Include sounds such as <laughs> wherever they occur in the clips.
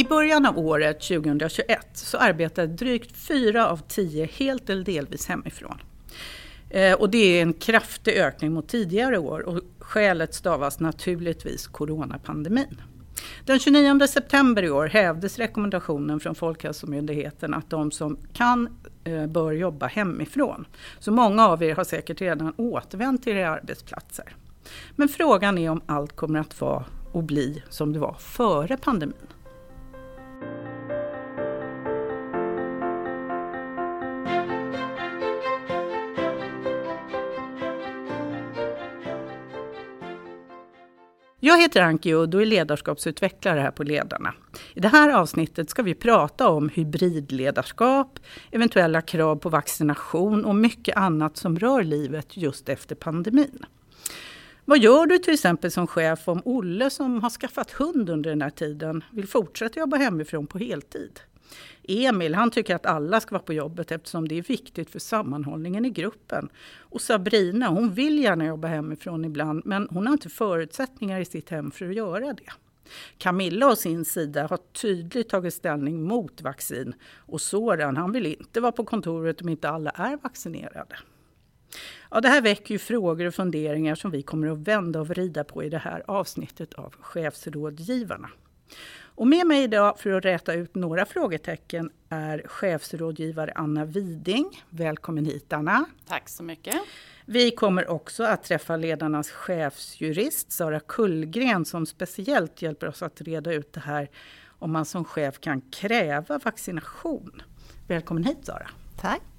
I början av året 2021 så arbetade drygt fyra av tio helt eller delvis hemifrån. Eh, och det är en kraftig ökning mot tidigare år och skälet stavas naturligtvis coronapandemin. Den 29 september i år hävdes rekommendationen från Folkhälsomyndigheten att de som kan eh, bör jobba hemifrån. Så många av er har säkert redan återvänt till era arbetsplatser. Men frågan är om allt kommer att vara och bli som det var före pandemin. Jag heter Anki Udd och är ledarskapsutvecklare här på Ledarna. I det här avsnittet ska vi prata om hybridledarskap, eventuella krav på vaccination och mycket annat som rör livet just efter pandemin. Vad gör du till exempel som chef om Olle som har skaffat hund under den här tiden vill fortsätta jobba hemifrån på heltid? Emil han tycker att alla ska vara på jobbet eftersom det är viktigt för sammanhållningen i gruppen. Och Sabrina hon vill gärna jobba hemifrån ibland men hon har inte förutsättningar i sitt hem för att göra det. Camilla å sin sida har tydligt tagit ställning mot vaccin och Soran han vill inte vara på kontoret om inte alla är vaccinerade. Ja, det här väcker ju frågor och funderingar som vi kommer att vända och vrida på i det här avsnittet av Chefsrådgivarna. Och med mig idag för att räta ut några frågetecken är chefsrådgivare Anna Widing. Välkommen hit Anna. Tack så mycket. Vi kommer också att träffa ledarnas chefsjurist Sara Kullgren som speciellt hjälper oss att reda ut det här om man som chef kan kräva vaccination. Välkommen hit Sara. Tack.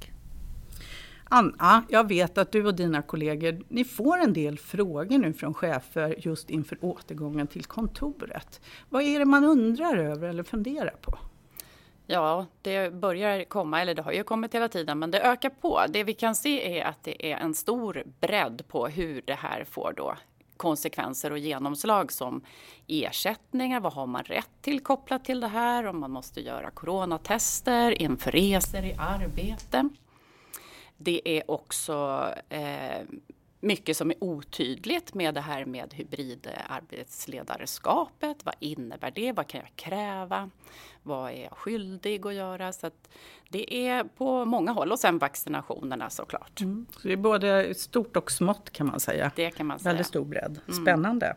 Anna, jag vet att du och dina kollegor ni får en del frågor nu från chefer just inför återgången till kontoret. Vad är det man undrar över eller funderar på? Ja, det börjar komma, eller det har ju kommit hela tiden, men det ökar på. Det vi kan se är att det är en stor bredd på hur det här får då konsekvenser och genomslag som ersättningar. Vad har man rätt till kopplat till det här? Om man måste göra coronatester inför resor i arbete. Det är också eh, mycket som är otydligt med det här med hybridarbetsledarskapet. Vad innebär det? Vad kan jag kräva? Vad är jag skyldig att göra? Så att det är på många håll och sen vaccinationerna såklart. Mm. Så det är både stort och smått kan man säga. Det kan man säga. Väldigt stor bredd. Mm. Spännande.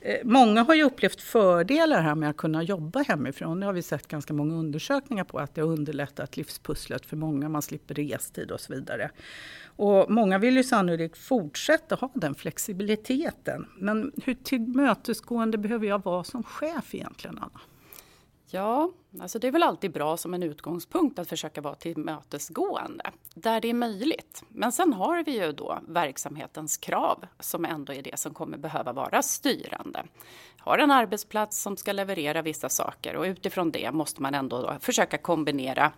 Mm. Många har ju upplevt fördelar här med att kunna jobba hemifrån. Det har vi sett ganska många undersökningar på att det har underlättat livspusslet för många. Man slipper restid och så vidare. Och många vill ju sannolikt fortsätta ha den flexibiliteten. Men hur tillmötesgående behöver jag vara som chef egentligen, Anna? Ja, alltså det är väl alltid bra som en utgångspunkt att försöka vara tillmötesgående där det är möjligt. Men sen har vi ju då verksamhetens krav som ändå är det som kommer behöva vara styrande. Har en arbetsplats som ska leverera vissa saker och utifrån det måste man ändå försöka kombinera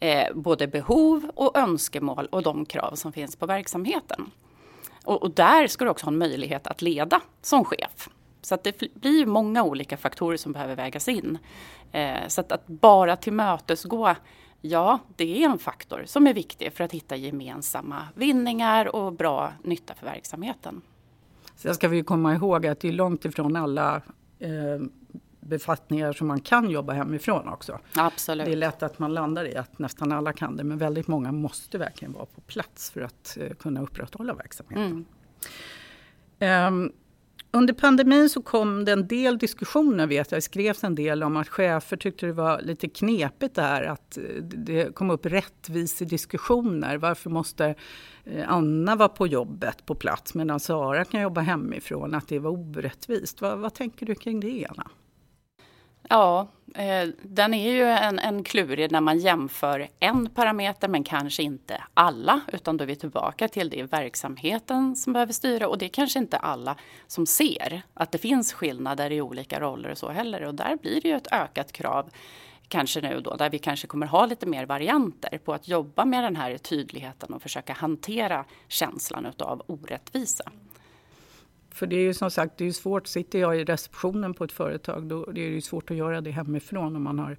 eh, både behov och önskemål och de krav som finns på verksamheten. Och, och där ska du också ha en möjlighet att leda som chef. Så att det blir många olika faktorer som behöver vägas in. Eh, så att, att bara tillmötesgå Ja, det är en faktor som är viktig för att hitta gemensamma vinningar och bra nytta för verksamheten. Sen ska vi komma ihåg att det är långt ifrån alla eh, befattningar som man kan jobba hemifrån också. Absolut. Det är lätt att man landar i att nästan alla kan det men väldigt många måste verkligen vara på plats för att eh, kunna upprätthålla verksamheten. Mm. Um, under pandemin så kom det en del diskussioner, vet jag, det skrevs en del om att chefer tyckte det var lite knepigt det här att eh, det kom upp rättvisediskussioner. Varför måste eh, Anna vara på jobbet på plats medan Sara kan jobba hemifrån? Att det var orättvist. Vad, vad tänker du kring det, Anna? Ja, eh, den är ju en, en klurig när man jämför en parameter men kanske inte alla utan då är vi tillbaka till det verksamheten som behöver styra och det är kanske inte alla som ser att det finns skillnader i olika roller och så heller och där blir det ju ett ökat krav kanske nu då där vi kanske kommer ha lite mer varianter på att jobba med den här tydligheten och försöka hantera känslan utav orättvisa. För det är ju som sagt det är svårt, sitter jag i receptionen på ett företag då det är det svårt att göra det hemifrån om man har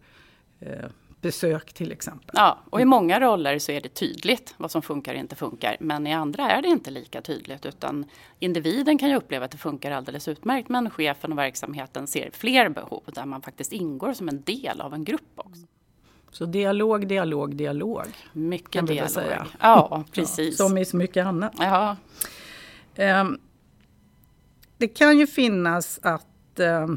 eh, besök till exempel. Ja, och i många roller så är det tydligt vad som funkar och inte funkar. Men i andra är det inte lika tydligt utan individen kan ju uppleva att det funkar alldeles utmärkt men chefen och verksamheten ser fler behov där man faktiskt ingår som en del av en grupp också. Så dialog, dialog, dialog. Mycket dialog. Säga. Ja, <laughs> precis. Ja, som i så mycket annat. Ja. Um, det kan ju finnas att eh,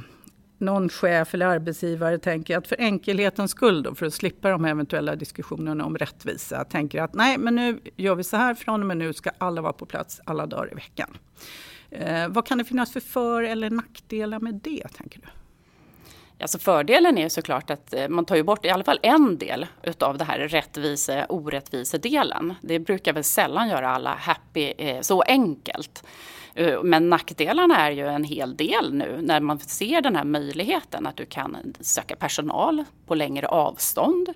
någon chef eller arbetsgivare tänker att för enkelhetens skull då, för att slippa de eventuella diskussionerna om rättvisa, tänker att nej men nu gör vi så här, från och med nu ska alla vara på plats alla dagar i veckan. Eh, vad kan det finnas för för eller nackdelar med det, tänker du? Alltså fördelen är såklart att eh, man tar ju bort i alla fall en del utav det här rättvise-orättvise-delen. Det brukar väl sällan göra alla happy eh, så enkelt. Eh, men nackdelarna är ju en hel del nu när man ser den här möjligheten att du kan söka personal på längre avstånd.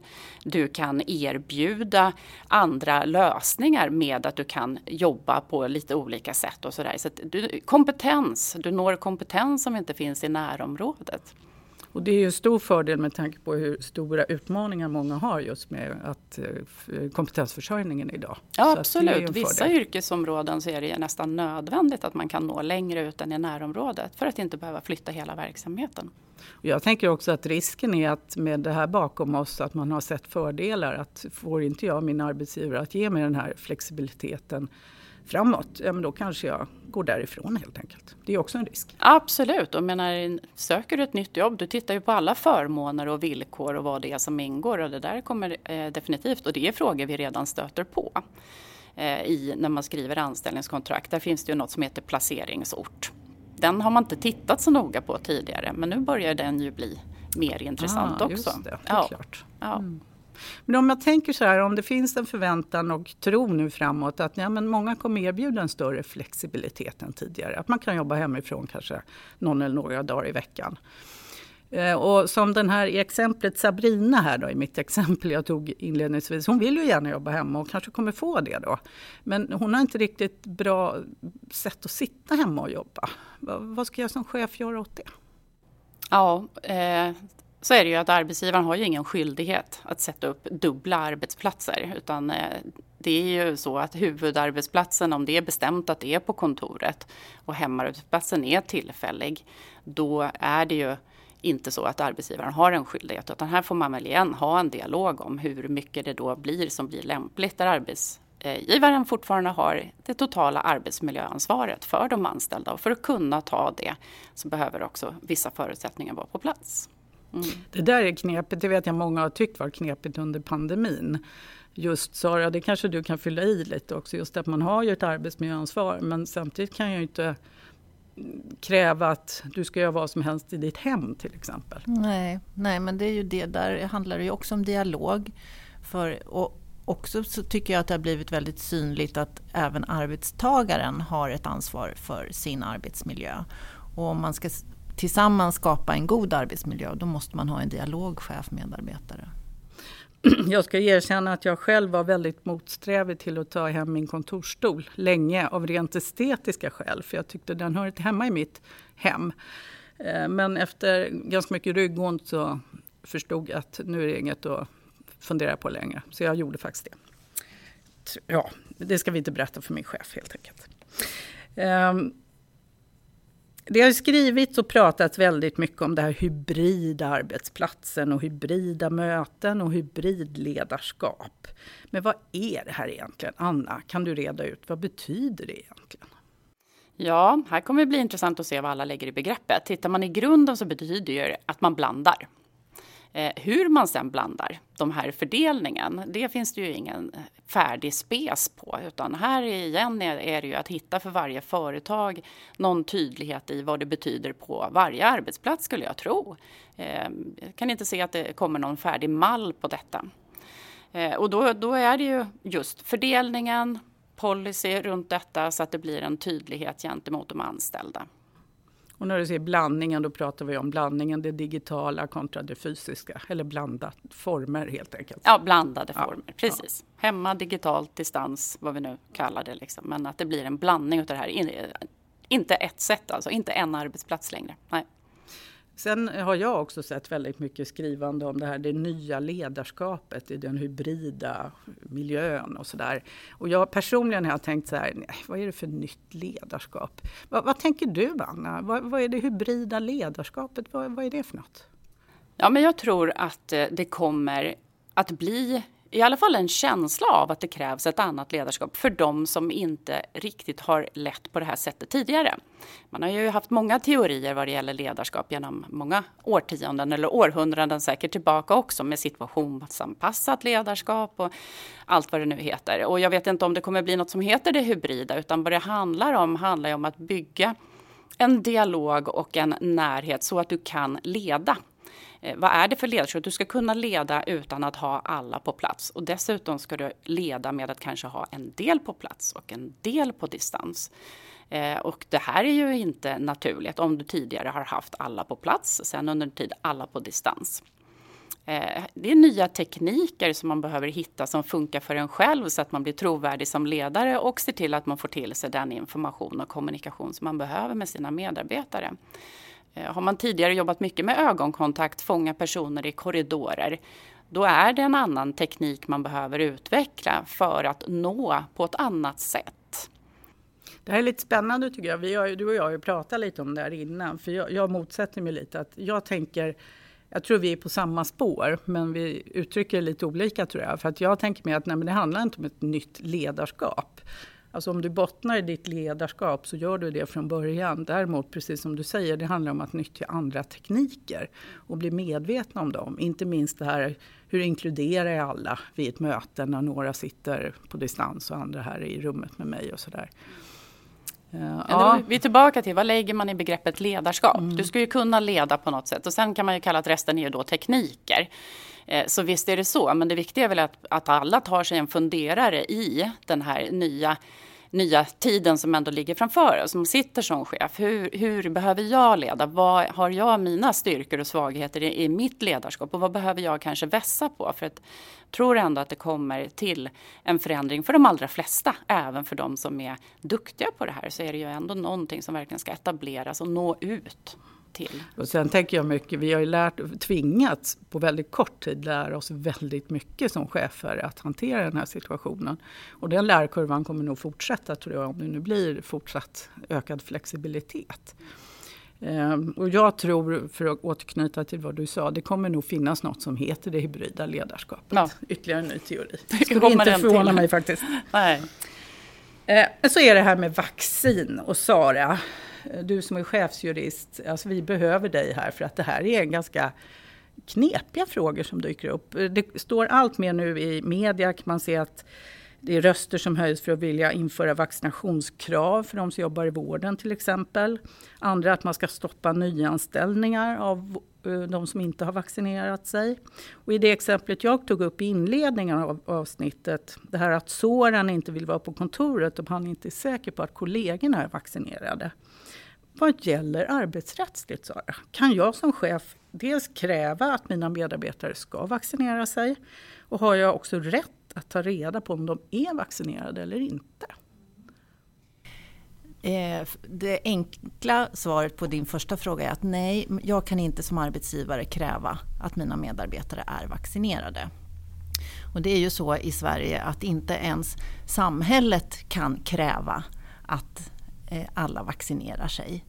Du kan erbjuda andra lösningar med att du kan jobba på lite olika sätt och sådär. Så, så kompetens, du når kompetens som inte finns i närområdet. Och det är ju en stor fördel med tanke på hur stora utmaningar många har just med att, eh, kompetensförsörjningen idag. Ja absolut, vissa yrkesområden så är det nästan nödvändigt att man kan nå längre ut än i närområdet för att inte behöva flytta hela verksamheten. Jag tänker också att risken är att med det här bakom oss att man har sett fördelar. Att får inte jag min arbetsgivare att ge mig den här flexibiliteten framåt, ja men då kanske jag går därifrån helt enkelt. Det är också en risk. Absolut, och menar, söker du ett nytt jobb, du tittar ju på alla förmåner och villkor och vad det är som ingår och det där kommer eh, definitivt, och det är frågor vi redan stöter på eh, i när man skriver anställningskontrakt. Där finns det ju något som heter placeringsort. Den har man inte tittat så noga på tidigare, men nu börjar den ju bli mer intressant ah, också. Just det, det ja. klart. Ja. Mm. Men om jag tänker så här, om det finns en förväntan och tro nu framåt att ja, men många kommer erbjuda en större flexibilitet än tidigare. Att man kan jobba hemifrån kanske någon eller några dagar i veckan. Eh, och som den här i exemplet Sabrina här då, i mitt exempel jag tog inledningsvis. Hon vill ju gärna jobba hemma och kanske kommer få det då. Men hon har inte riktigt bra sätt att sitta hemma och jobba. Vad ska jag som chef göra åt det? Ja, eh, så är det ju att arbetsgivaren har ju ingen skyldighet att sätta upp dubbla arbetsplatser utan eh, det är ju så att huvudarbetsplatsen, om det är bestämt att det är på kontoret och hemarbetsplatsen är tillfällig, då är det ju inte så att arbetsgivaren har en skyldighet utan här får man väl igen ha en dialog om hur mycket det då blir som blir lämpligt där arbetsgivaren fortfarande har det totala arbetsmiljöansvaret för de anställda och för att kunna ta det så behöver också vissa förutsättningar vara på plats. Mm. Det där är knepigt, det vet jag många har tyckt var knepigt under pandemin. Just Sara, det kanske du kan fylla i lite också, just att man har ju ett arbetsmiljöansvar men samtidigt kan jag ju inte kräva att du ska göra vad som helst i ditt hem till exempel. Nej, nej men det är ju det, där handlar det ju också om dialog. För, och också så tycker jag att det har blivit väldigt synligt att även arbetstagaren har ett ansvar för sin arbetsmiljö. Och om man ska tillsammans skapa en god arbetsmiljö, då måste man ha en dialog chef-medarbetare. <clears throat> Jag ska erkänna att jag själv var väldigt motsträvig till att ta hem min kontorsstol länge av rent estetiska skäl, för jag tyckte den hör inte hemma i mitt hem. Eh, men efter ganska mycket ryggont så förstod jag att nu är det inget att fundera på längre, så jag gjorde faktiskt det. Ja, det ska vi inte berätta för min chef helt enkelt. Ehm, det har skrivits och pratats väldigt mycket om det här hybrida arbetsplatsen och hybrida möten och hybridledarskap. Men vad är det här egentligen? Anna, kan du reda ut vad betyder det egentligen? Ja, här kommer det bli intressant att se vad alla lägger i begreppet. Tittar man i grunden så betyder det att man blandar. Eh, hur man sen blandar de här fördelningen, det finns det ju ingen eh, färdig spes på. Utan här igen är, det ju att hitta för varje företag någon tydlighet i vad det betyder på varje arbetsplats skulle jag tro. Eh, jag kan inte se att det kommer någon färdig mall på detta. Eh, och då, då är det ju just fördelningen, policy runt detta så att det blir en tydlighet gentemot de anställda. Och när du säger blandningen, då pratar vi om blandningen det digitala kontra det fysiska. Eller blandat former helt enkelt. Ja, blandade ja. former, precis. Ja. Hemma, digitalt, distans, vad vi nu kallar det. Liksom. Men att det blir en blandning av det här. Inte ett sätt alltså, inte en arbetsplats längre. Nej. Sen har jag också sett väldigt mycket skrivande om det här det nya ledarskapet i den hybrida miljön och sådär. Och jag personligen har tänkt så här, nej, vad är det för nytt ledarskap? Vad, vad tänker du Anna? Vad, vad, är det hybrida ledarskapet? Vad, vad är det för något? Ja, men jag tror att eh, det kommer att bli i alla fall en känsla av att det krävs ett annat ledarskap för de som inte riktigt har lett på det här sättet tidigare. Man har ju haft många teorier vad det gäller ledarskap genom många årtionden eller århundraden säkert tillbaka också med situationsanpassat ledarskap och allt vad det nu heter. Och jag vet inte om det kommer bli något som heter det hybrida utan vad det handlar om handlar om att bygga en dialog och en närhet så att du kan leda Eh, vad är det för ledarskap? Du ska kunna leda utan att ha alla på plats och dessutom ska du leda med att kanske ha en del på plats och en del på distans. Eh, och det här är ju inte naturligt om du tidigare har haft alla på plats, sen under en tid alla på distans. Eh, det är nya tekniker som man behöver hitta som funkar för en själv så att man blir trovärdig som ledare och ser till att man får till sig den information och kommunikation som man behöver med sina medarbetare. Eh, har man tidigare jobbat mycket med ögonkontakt, fånga personer i korridorer, då är det en annan teknik man behöver utveckla för att nå på ett annat sätt. Det här är lite spännande tycker jag. Vi har, du och jag har ju pratat lite om det här innan. För jag, jag motsätter mig lite att jag tänker jag tror vi är på samma spår, men vi uttrycker det lite olika tror jag. För att jag tänker mig att nej, det handlar inte om ett nytt ledarskap. Alltså om du bottnar i ditt ledarskap så gör du det från början. Däremot, precis som du säger, det handlar om att nyttja andra tekniker och bli medvetna om dem. Inte minst det här, hur inkluderar jag alla vid ett möte när några sitter på distans och andra här i rummet med mig och sådär. Uh, ja. Vi är tillbaka till vad lägger man i begreppet ledarskap? Mm. Du ska ju kunna leda på något sätt och sen kan man ju kalla att resten är då tekniker. Eh, så visst är det så, men det viktiga är väl att, att alla tar sig en funderare i den här nya nya tiden som ändå ligger framför oss, som sitter som chef. Hur, hur behöver jag leda? Vad har jag mina styrkor och svagheter i, i, mitt ledarskap? Och vad behöver jag kanske vässa på? För att jag tror ändå att det kommer till en förändring för de allra flesta. Även för de som är duktiga på det här så är det ju ändå någonting som verkligen ska etableras och nå ut till. Och sen tänker jag mycket, vi har ju lärt, tvingats på väldigt kort tid lära oss väldigt mycket som chefer att hantera den här situationen. Och den lärkurvan kommer nog fortsätta tror jag om det nu blir fortsatt ökad flexibilitet. Ehm, och jag tror, för att återknyta till vad du sa, det kommer nog finnas något som heter det hybrida ledarskapet. Ja. Ytterligare en ny teori. <laughs> Det skulle inte förvåna mig faktiskt. Nej. Ehm, så är det här med vaccin och Sara du som är chefsjurist, alltså vi behöver dig här för att det här är en ganska knepiga frågor som dyker upp. Det står allt mer nu i media, kan man se att det är röster som höjs för att vilja införa vaccinationskrav för de som jobbar i vården till exempel. Andra att man ska stoppa nyanställningar av Eh, de som inte har vaccinerat sig. Och I det exemplet jag tog upp i inledningen av avsnittet, det här att Soran inte vill vara på kontoret om han inte är säker på att kollegorna är vaccinerade. Vad gäller arbetsrättsligt, Sara? Kan jag som chef dels kräva att mina medarbetare ska vaccinera sig och har jag också rätt att ta reda på om de är vaccinerade eller inte? Eh, det enkla svaret på din första fråga är att nej, jag kan inte som arbetsgivare kräva att mina medarbetare är vaccinerade. Och det är ju så i Sverige att inte ens samhället kan kräva att eh, alla vaccinerar sig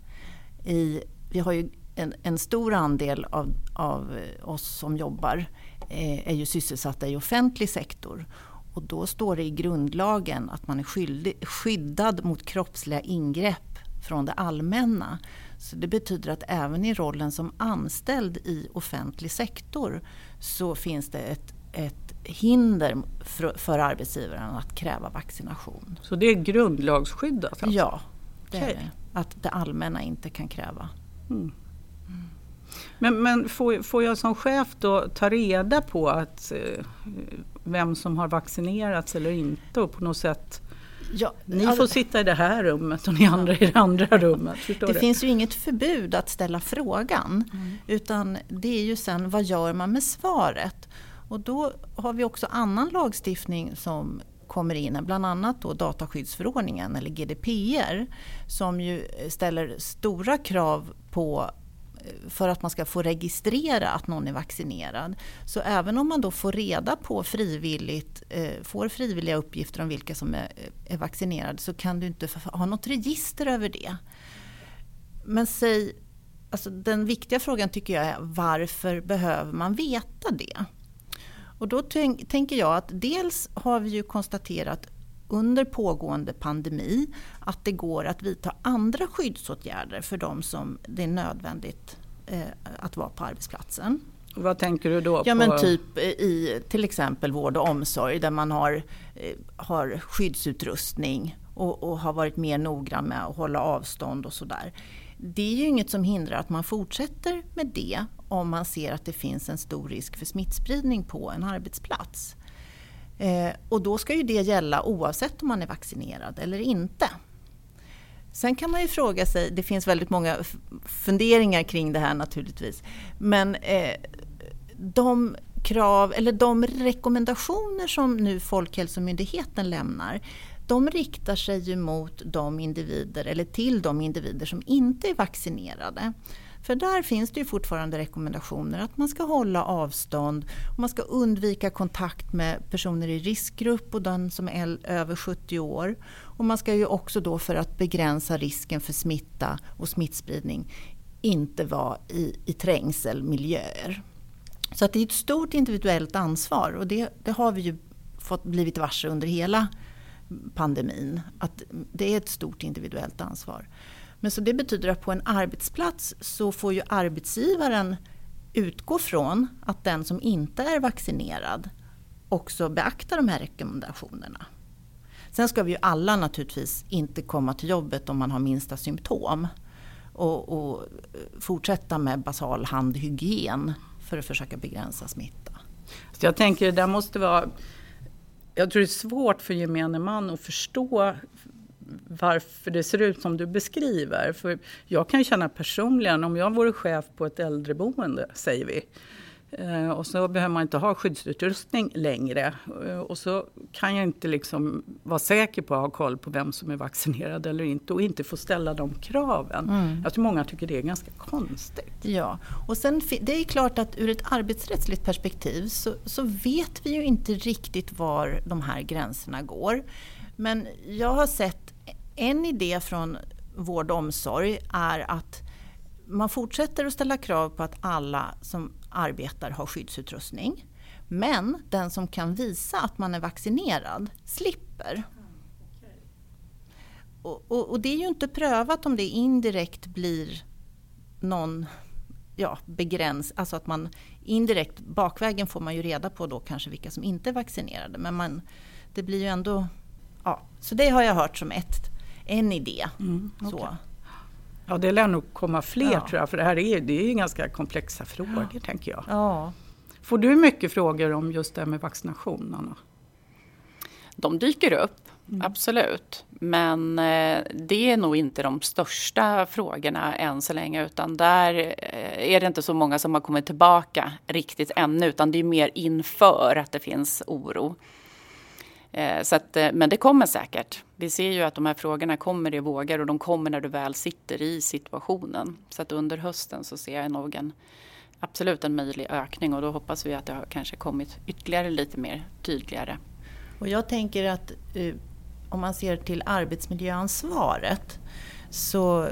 i, vi har ju en, en stor andel av, av, oss som jobbar eh, är ju sysselsatta i offentlig sektor. Och då står det i grundlagen att man är skyldig, skyddad mot kroppsliga ingrepp från det allmänna. Så det betyder att även i rollen som anställd i offentlig sektor så finns det ett, ett hinder för, för arbetsgivaren att kräva vaccination. Så det är grundlagsskyddat? Alltså? Ja, det okay. är det att det allmänna inte kan kräva. Mm. Men, men får, får jag som chef då ta reda på att, eh, vem som har vaccinerats eller inte och på något sätt Ja, ni får sitta i det här rummet och ni andra i det andra rummet. det, det finns ju inget förbud att ställa frågan. Mm. Utan det är ju sen vad gör man med svaret? Och då har vi också annan lagstiftning som kommer in, bland annat då dataskyddsförordningen eller GDPR som ju ställer stora krav på för att man ska få registrera att någon är vaccinerad. Så även om man då får reda på frivilligt, eh, får frivilliga uppgifter om vilka som är, eh, är vaccinerade så kan du inte ha något register över det. Men säg, alltså den viktiga frågan tycker jag är varför behöver man veta det? Och då tänker jag att dels har vi ju konstaterat under pågående pandemi att det går att vidta andra skyddsåtgärder för de som det är nödvändigt eh, att vara på arbetsplatsen. Vad tänker du då? Ja men typ i till exempel vård och omsorg där man har, eh, har skyddsutrustning och, och har varit mer noggrann med att hålla avstånd och sådär. Det är ju inget som hindrar att man fortsätter med det om man ser att det finns en stor risk för smittspridning på en arbetsplats. Eh, och då ska ju det gälla oavsett om man är vaccinerad eller inte. Sen kan man ju fråga sig, det finns väldigt många funderingar kring det här naturligtvis. Men eh, de krav eller de rekommendationer som nu Folkhälsomyndigheten lämnar de riktar sig ju mot de individer eller till de individer som inte är vaccinerade. För där finns det ju fortfarande rekommendationer att man ska hålla avstånd, och man ska undvika kontakt med personer i riskgrupp och den som är över 70 år. Och man ska ju också då för att begränsa risken för smitta och smittspridning inte vara i, i trängselmiljöer. Så att det är ett stort individuellt ansvar och det, det har vi ju fått blivit varse under hela pandemin. Att det är ett stort individuellt ansvar. Men så det betyder att på en arbetsplats så får ju arbetsgivaren utgå från att den som inte är vaccinerad också beaktar de här rekommendationerna. Sen ska vi ju alla naturligtvis inte komma till jobbet om man har minsta symptom. Och, och fortsätta med basal handhygien för att försöka begränsa smitta. Så jag tänker det där måste vara jag tror det är svårt för gemene man att förstå varför det ser ut som du beskriver. För jag kan känna personligen, om jag vore chef på ett äldreboende, säger vi, eh, och så behöver man inte ha skyddsutrustning längre. Eh, och så kan jag inte liksom vara säker på att ha koll på vem som är vaccinerad eller inte och inte få ställa de kraven. Mm. Jag tror många tycker det är ganska konstigt. Ja, och sen det är klart att ur ett arbetsrättsligt perspektiv så, så vet vi ju inte riktigt var de här gränserna går. Men jag har sett en idé från vård och omsorg är att man fortsätter att ställa krav på att alla som arbetar har skyddsutrustning. Men den som kan visa att man är vaccinerad slipper. Och, och, och det är ju inte prövat om det indirekt blir någon ja, begräns, alltså att man indirekt bakvägen får man ju reda på då kanske vilka som inte är vaccinerade. Men man, det blir ju ändå, ja, så det har jag hört som ett en idé. Mm, okay. Ja, det lär nog komma fler ja. tror jag, för det här är, det är ganska komplexa frågor ja. tänker jag. Ja. Får du mycket frågor om just det här med vaccination, Anna? De dyker upp, mm. absolut. Men eh, det är nog inte de största frågorna än så länge utan där eh, är det inte så många som har kommit tillbaka riktigt ännu utan det är mer inför att det finns oro. Eh, så att, eh, men det kommer säkert. Vi ser ju att de här frågorna kommer i vågor och de kommer när du väl sitter i situationen. Så att under hösten så ser jag nog en, absolut en möjlig ökning och då hoppas vi att det har kanske kommit ytterligare lite mer tydligare. Och jag tänker att eh, om man ser till arbetsmiljöansvaret så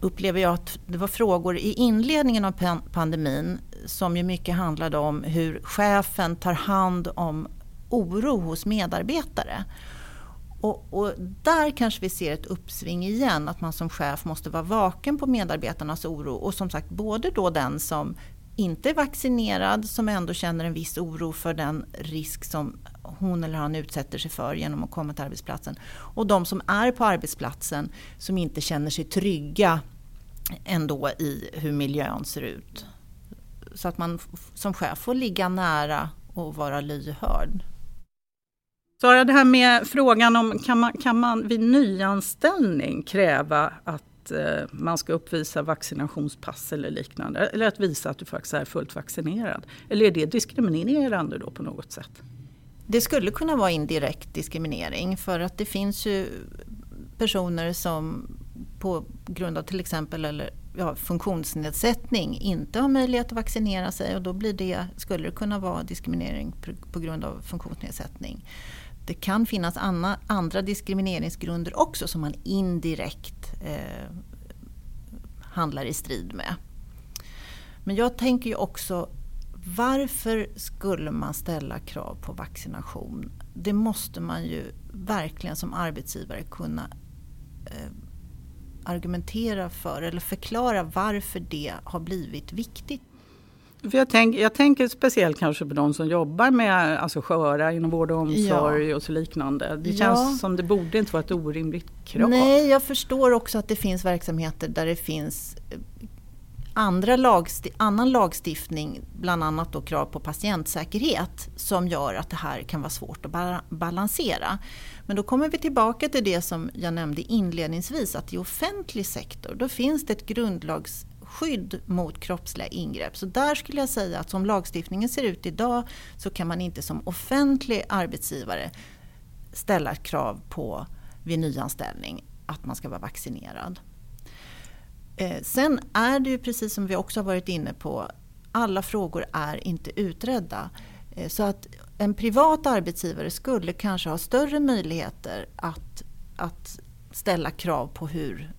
upplever jag att det var frågor i inledningen av pandemin som ju mycket handlade om hur chefen tar hand om oro hos medarbetare. Och, och, där kanske vi ser ett uppsving igen, att man som chef måste vara vaken på medarbetarnas oro. Och som sagt, både då den som inte är vaccinerad, som ändå känner en viss oro för den risk som hon eller han utsätter sig för genom att komma till arbetsplatsen. Och de som är på arbetsplatsen som inte känner sig trygga ändå i hur miljön ser ut. Så att man som chef får ligga nära och vara lyhörd. Sara, det här med frågan om kan man, kan man vid nyanställning kräva att eh, man ska uppvisa vaccinationspass eller liknande? Eller att visa att du faktiskt är fullt vaccinerad? Eller är det diskriminerande då på något sätt? Det skulle kunna vara indirekt diskriminering för att det finns ju personer som på grund av till exempel eller ja, funktionsnedsättning inte har möjlighet att vaccinera sig och då blir det, skulle det kunna vara diskriminering på grund av funktionsnedsättning. Det kan finnas anna, andra diskrimineringsgrunder också som man indirekt eh, handlar i strid med. Men jag tänker ju också varför skulle man ställa krav på vaccination? Det måste man ju verkligen som arbetsgivare kunna eh, argumentera för eller förklara varför det har blivit viktigt. För jag, tänk, jag tänker speciellt kanske på de som jobbar med alltså sköra inom vård och omsorg ja. och så liknande. Det känns ja. som det borde inte vara ett orimligt krav. Nej, jag förstår också att det finns verksamheter där det finns eh, andra lagsti annan lagstiftning, bland annat då krav på patientsäkerhet som gör att det här kan vara svårt att ba balansera. Men då kommer vi tillbaka till det som jag nämnde inledningsvis att i offentlig sektor då finns det ett skydd mot kroppsliga ingrepp. Så där skulle jag säga att som lagstiftningen ser ut idag så kan man inte som offentlig arbetsgivare ställa krav på vid nyanställning att man ska vara vaccinerad. Eh, sen är det ju precis som vi också har varit inne på, alla frågor är inte utredda. Eh, så att en privat arbetsgivare skulle kanske ha större möjligheter att, att ställa krav på hur,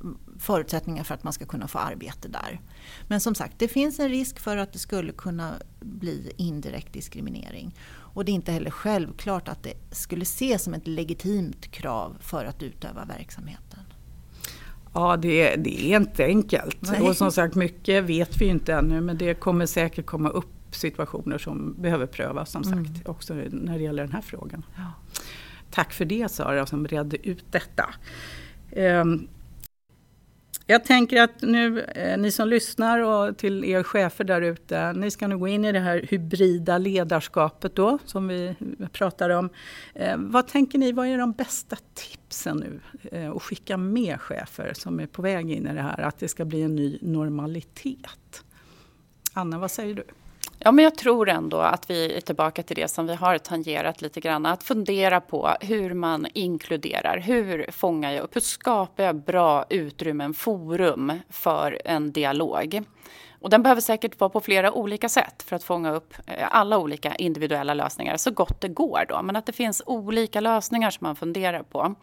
förutsättningar för att man ska kunna få arbete där. Men som sagt, det finns en risk för att det skulle kunna bli indirekt diskriminering. Och det är inte heller självklart att det skulle ses som ett legitimt krav för att utöva verksamheten. Ja, det, det är inte enkelt. Nej. Och som sagt, mycket vet vi inte ännu men det kommer säkert komma upp situationer som behöver prövas som sagt mm. också när det gäller den här frågan. Ja. Tack för det Sara som redde ut detta. Um, jag tänker att nu, eh, ni som lyssnar och till er chefer där ute, ni ska nu gå in i det här hybrida ledarskapet då, som vi pratar om. Eh, vad tänker ni, vad är de bästa tipsen nu eh, att skicka med chefer som är på väg in i det här, att det ska bli en ny normalitet? Anna, vad säger du? Ja, men jag tror ändå att vi är tillbaka till det som vi har tangerat lite grann. Att fundera på hur man inkluderar. Hur fångar jag upp? Hur skapar jag bra utrymmen, forum för en dialog? Och den behöver säkert vara på flera olika sätt för att fånga upp eh, alla olika individuella lösningar så gott det går. Då. Men att det finns olika lösningar som man funderar på.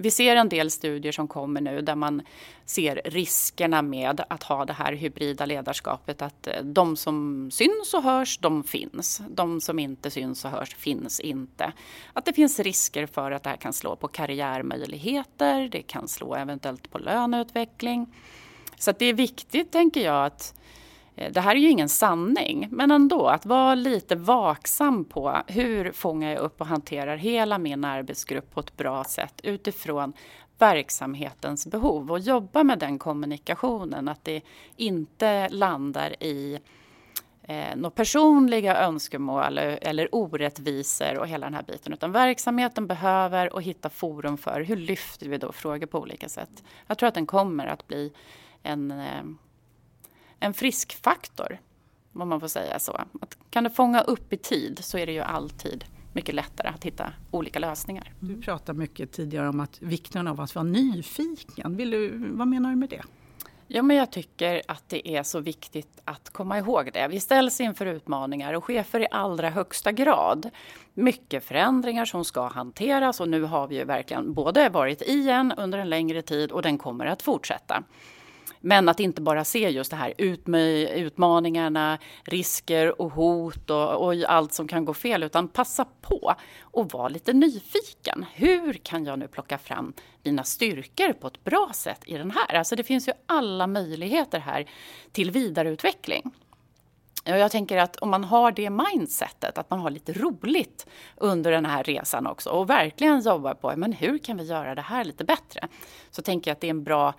Vi ser en del studier som kommer nu där man ser riskerna med att ha det här hybrida ledarskapet. Att eh, de som syns och hörs, de finns. De som inte syns och hörs finns inte. Att det finns risker för att det här kan slå på karriärmöjligheter, det kan slå eventuellt på löneutveckling. Så det är viktigt, tänker jag, att Eh, Eh, det här är ju ingen sanning, men ändå att vara lite vaksam på hur fångar jag upp och hanterar hela min arbetsgrupp på ett bra sätt utifrån verksamhetens behov och jobba med den kommunikationen, att det inte landar i eh, några personliga önskemål eller, eller orättvisor och hela den här biten. Utan verksamheten behöver och hitta forum för hur lyfter vi då frågor på olika sätt. Jag tror att den kommer att bli en eh, en friskfaktor, om man får säga så. Att kan du fånga upp i tid så är det ju alltid mycket lättare att hitta olika lösningar. Du pratade mycket tidigare om att vikten av att vara nyfiken. Vill du, vad menar du med det? Ja, men jag tycker att det är så viktigt att komma ihåg det. Vi ställs inför utmaningar och chefer i allra högsta grad. Mycket förändringar som ska hanteras och nu har vi ju verkligen både varit i en under en längre tid och den kommer att fortsätta. Men att inte bara se just det här utmaningarna, risker och hot och, och allt som kan gå fel, utan passa på och vara lite nyfiken. Hur kan jag nu plocka fram mina styrkor på ett bra sätt i den här? Alltså det finns ju alla möjligheter här till vidareutveckling. Jag tänker att om man har det mindsetet, att man har lite roligt under den här resan också och verkligen jobbar på men hur kan vi göra det här lite bättre? Så tänker jag att det är en bra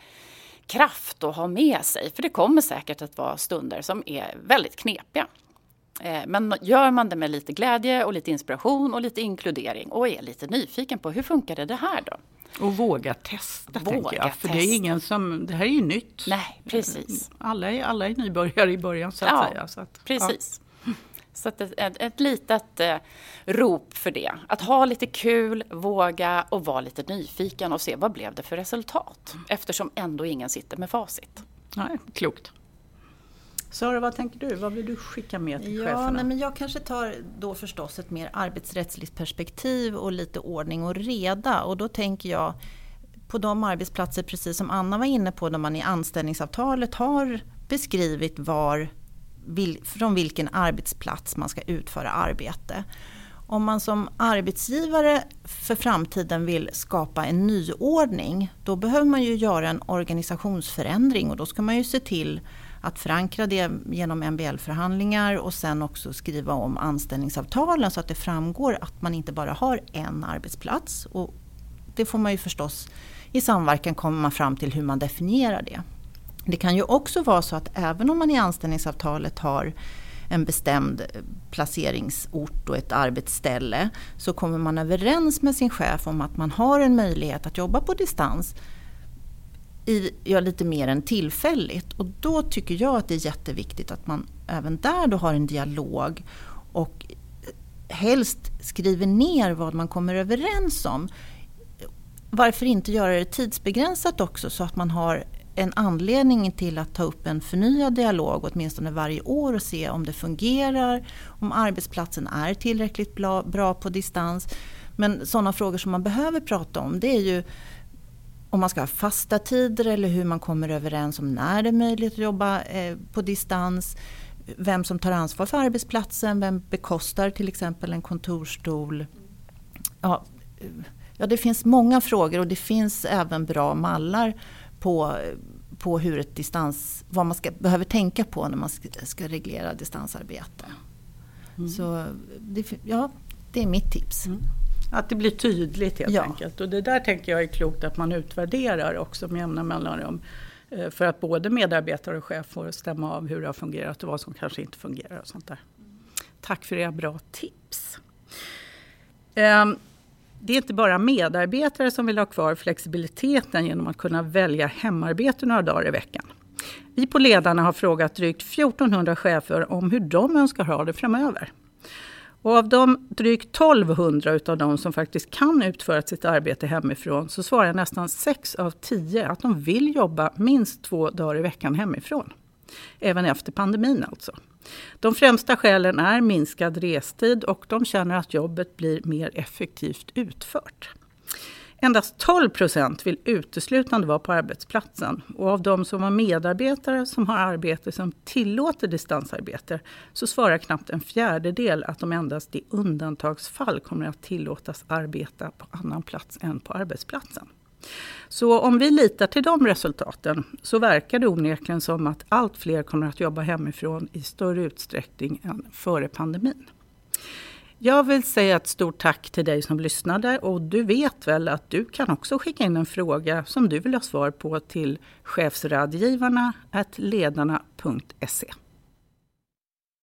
kraft att ha med sig. För det kommer säkert att vara stunder som är väldigt knepiga. Eh, men gör man det med lite glädje och lite inspiration och lite inkludering och är lite nyfiken på hur funkar det här då? Och våga testa våga tänker jag. För testa. det är ingen som, det här är ju nytt. Nej, precis. Alla är, alla är nybörjare i början så att ja, säga. Så att, precis. Ja. Så ett, ett, ett litet eh, rop för det. Att ha lite kul, våga och vara lite nyfiken och se vad blev det för resultat? Eftersom ändå ingen sitter med facit. Nej, klokt. Sara, vad tänker du? Vad vill du skicka med till ja, cheferna? Nej, men jag kanske tar då förstås ett mer arbetsrättsligt perspektiv och lite ordning och reda. Och då tänker jag på de arbetsplatser, precis som Anna var inne på, där man i anställningsavtalet har beskrivit var, från vilken arbetsplats man ska utföra arbete. Om man som arbetsgivare för framtiden vill skapa en nyordning, då behöver man ju göra en organisationsförändring och då ska man ju se till att förankra det genom MBL-förhandlingar och sen också skriva om anställningsavtalen så att det framgår att man inte bara har en arbetsplats. Och det får man ju förstås i samverkan komma fram till hur man definierar det. Det kan ju också vara så att även om man i anställningsavtalet har en bestämd placeringsort och ett arbetsställe så kommer man överens med sin chef om att man har en möjlighet att jobba på distans i, ja, lite mer än tillfälligt. Och då tycker jag att det är jätteviktigt att man även där då har en dialog och helst skriver ner vad man kommer överens om. Varför inte göra det tidsbegränsat också så att man har en anledning till att ta upp en förnyad dialog åtminstone varje år och se om det fungerar, om arbetsplatsen är tillräckligt bra, bra på distans. Men sådana frågor som man behöver prata om det är ju om man ska ha fasta tider eller hur man kommer överens om när det är möjligt att jobba eh, på distans. Vem som tar ansvar för arbetsplatsen, vem bekostar till exempel en kontorstol. Ja, eh, ja, det finns många frågor och det finns även bra mallar på, eh, på hur ett distans, vad man ska, behöver tänka på när man ska, ska reglera distansarbete. Mm. Så det, ja, det är mitt tips. Mm. Att det blir tydligt helt ja. enkelt. Och det där tänker jag är klokt att man utvärderar också med jämna mellanrum. Eh, för att både medarbetare och chef får stämma av hur det har fungerat och vad som kanske inte fungerar. och sånt där. Tack för era bra tips. Ehm, det är inte bara medarbetare som vill ha kvar flexibiliteten genom att kunna välja hemarbete några dagar i veckan. Vi på Ledarna har frågat drygt 1400 chefer om hur de önskar ha det framöver. Och av de drygt 1200 utav de som faktiskt kan utföra sitt arbete hemifrån så svarar nästan 6 av 10 att de vill jobba minst två dagar i veckan hemifrån. Även efter pandemin alltså. De främsta skälen är minskad restid och de känner att jobbet blir mer effektivt utfört. Endast 12 procent vill uteslutande vara på arbetsplatsen. Och av de som har medarbetare som har arbete som tillåter distansarbete så svarar knappt en fjärdedel att de endast i undantagsfall kommer att tillåtas arbeta på annan plats än på arbetsplatsen. Så om vi litar till de resultaten så verkar det onekligen som att allt fler kommer att jobba hemifrån i större utsträckning än före pandemin. Jag vill säga ett stort tack till dig som lyssnade och du vet väl att du kan också skicka in en fråga som du vill ha svar på till chefsradgivarna ledarna.se.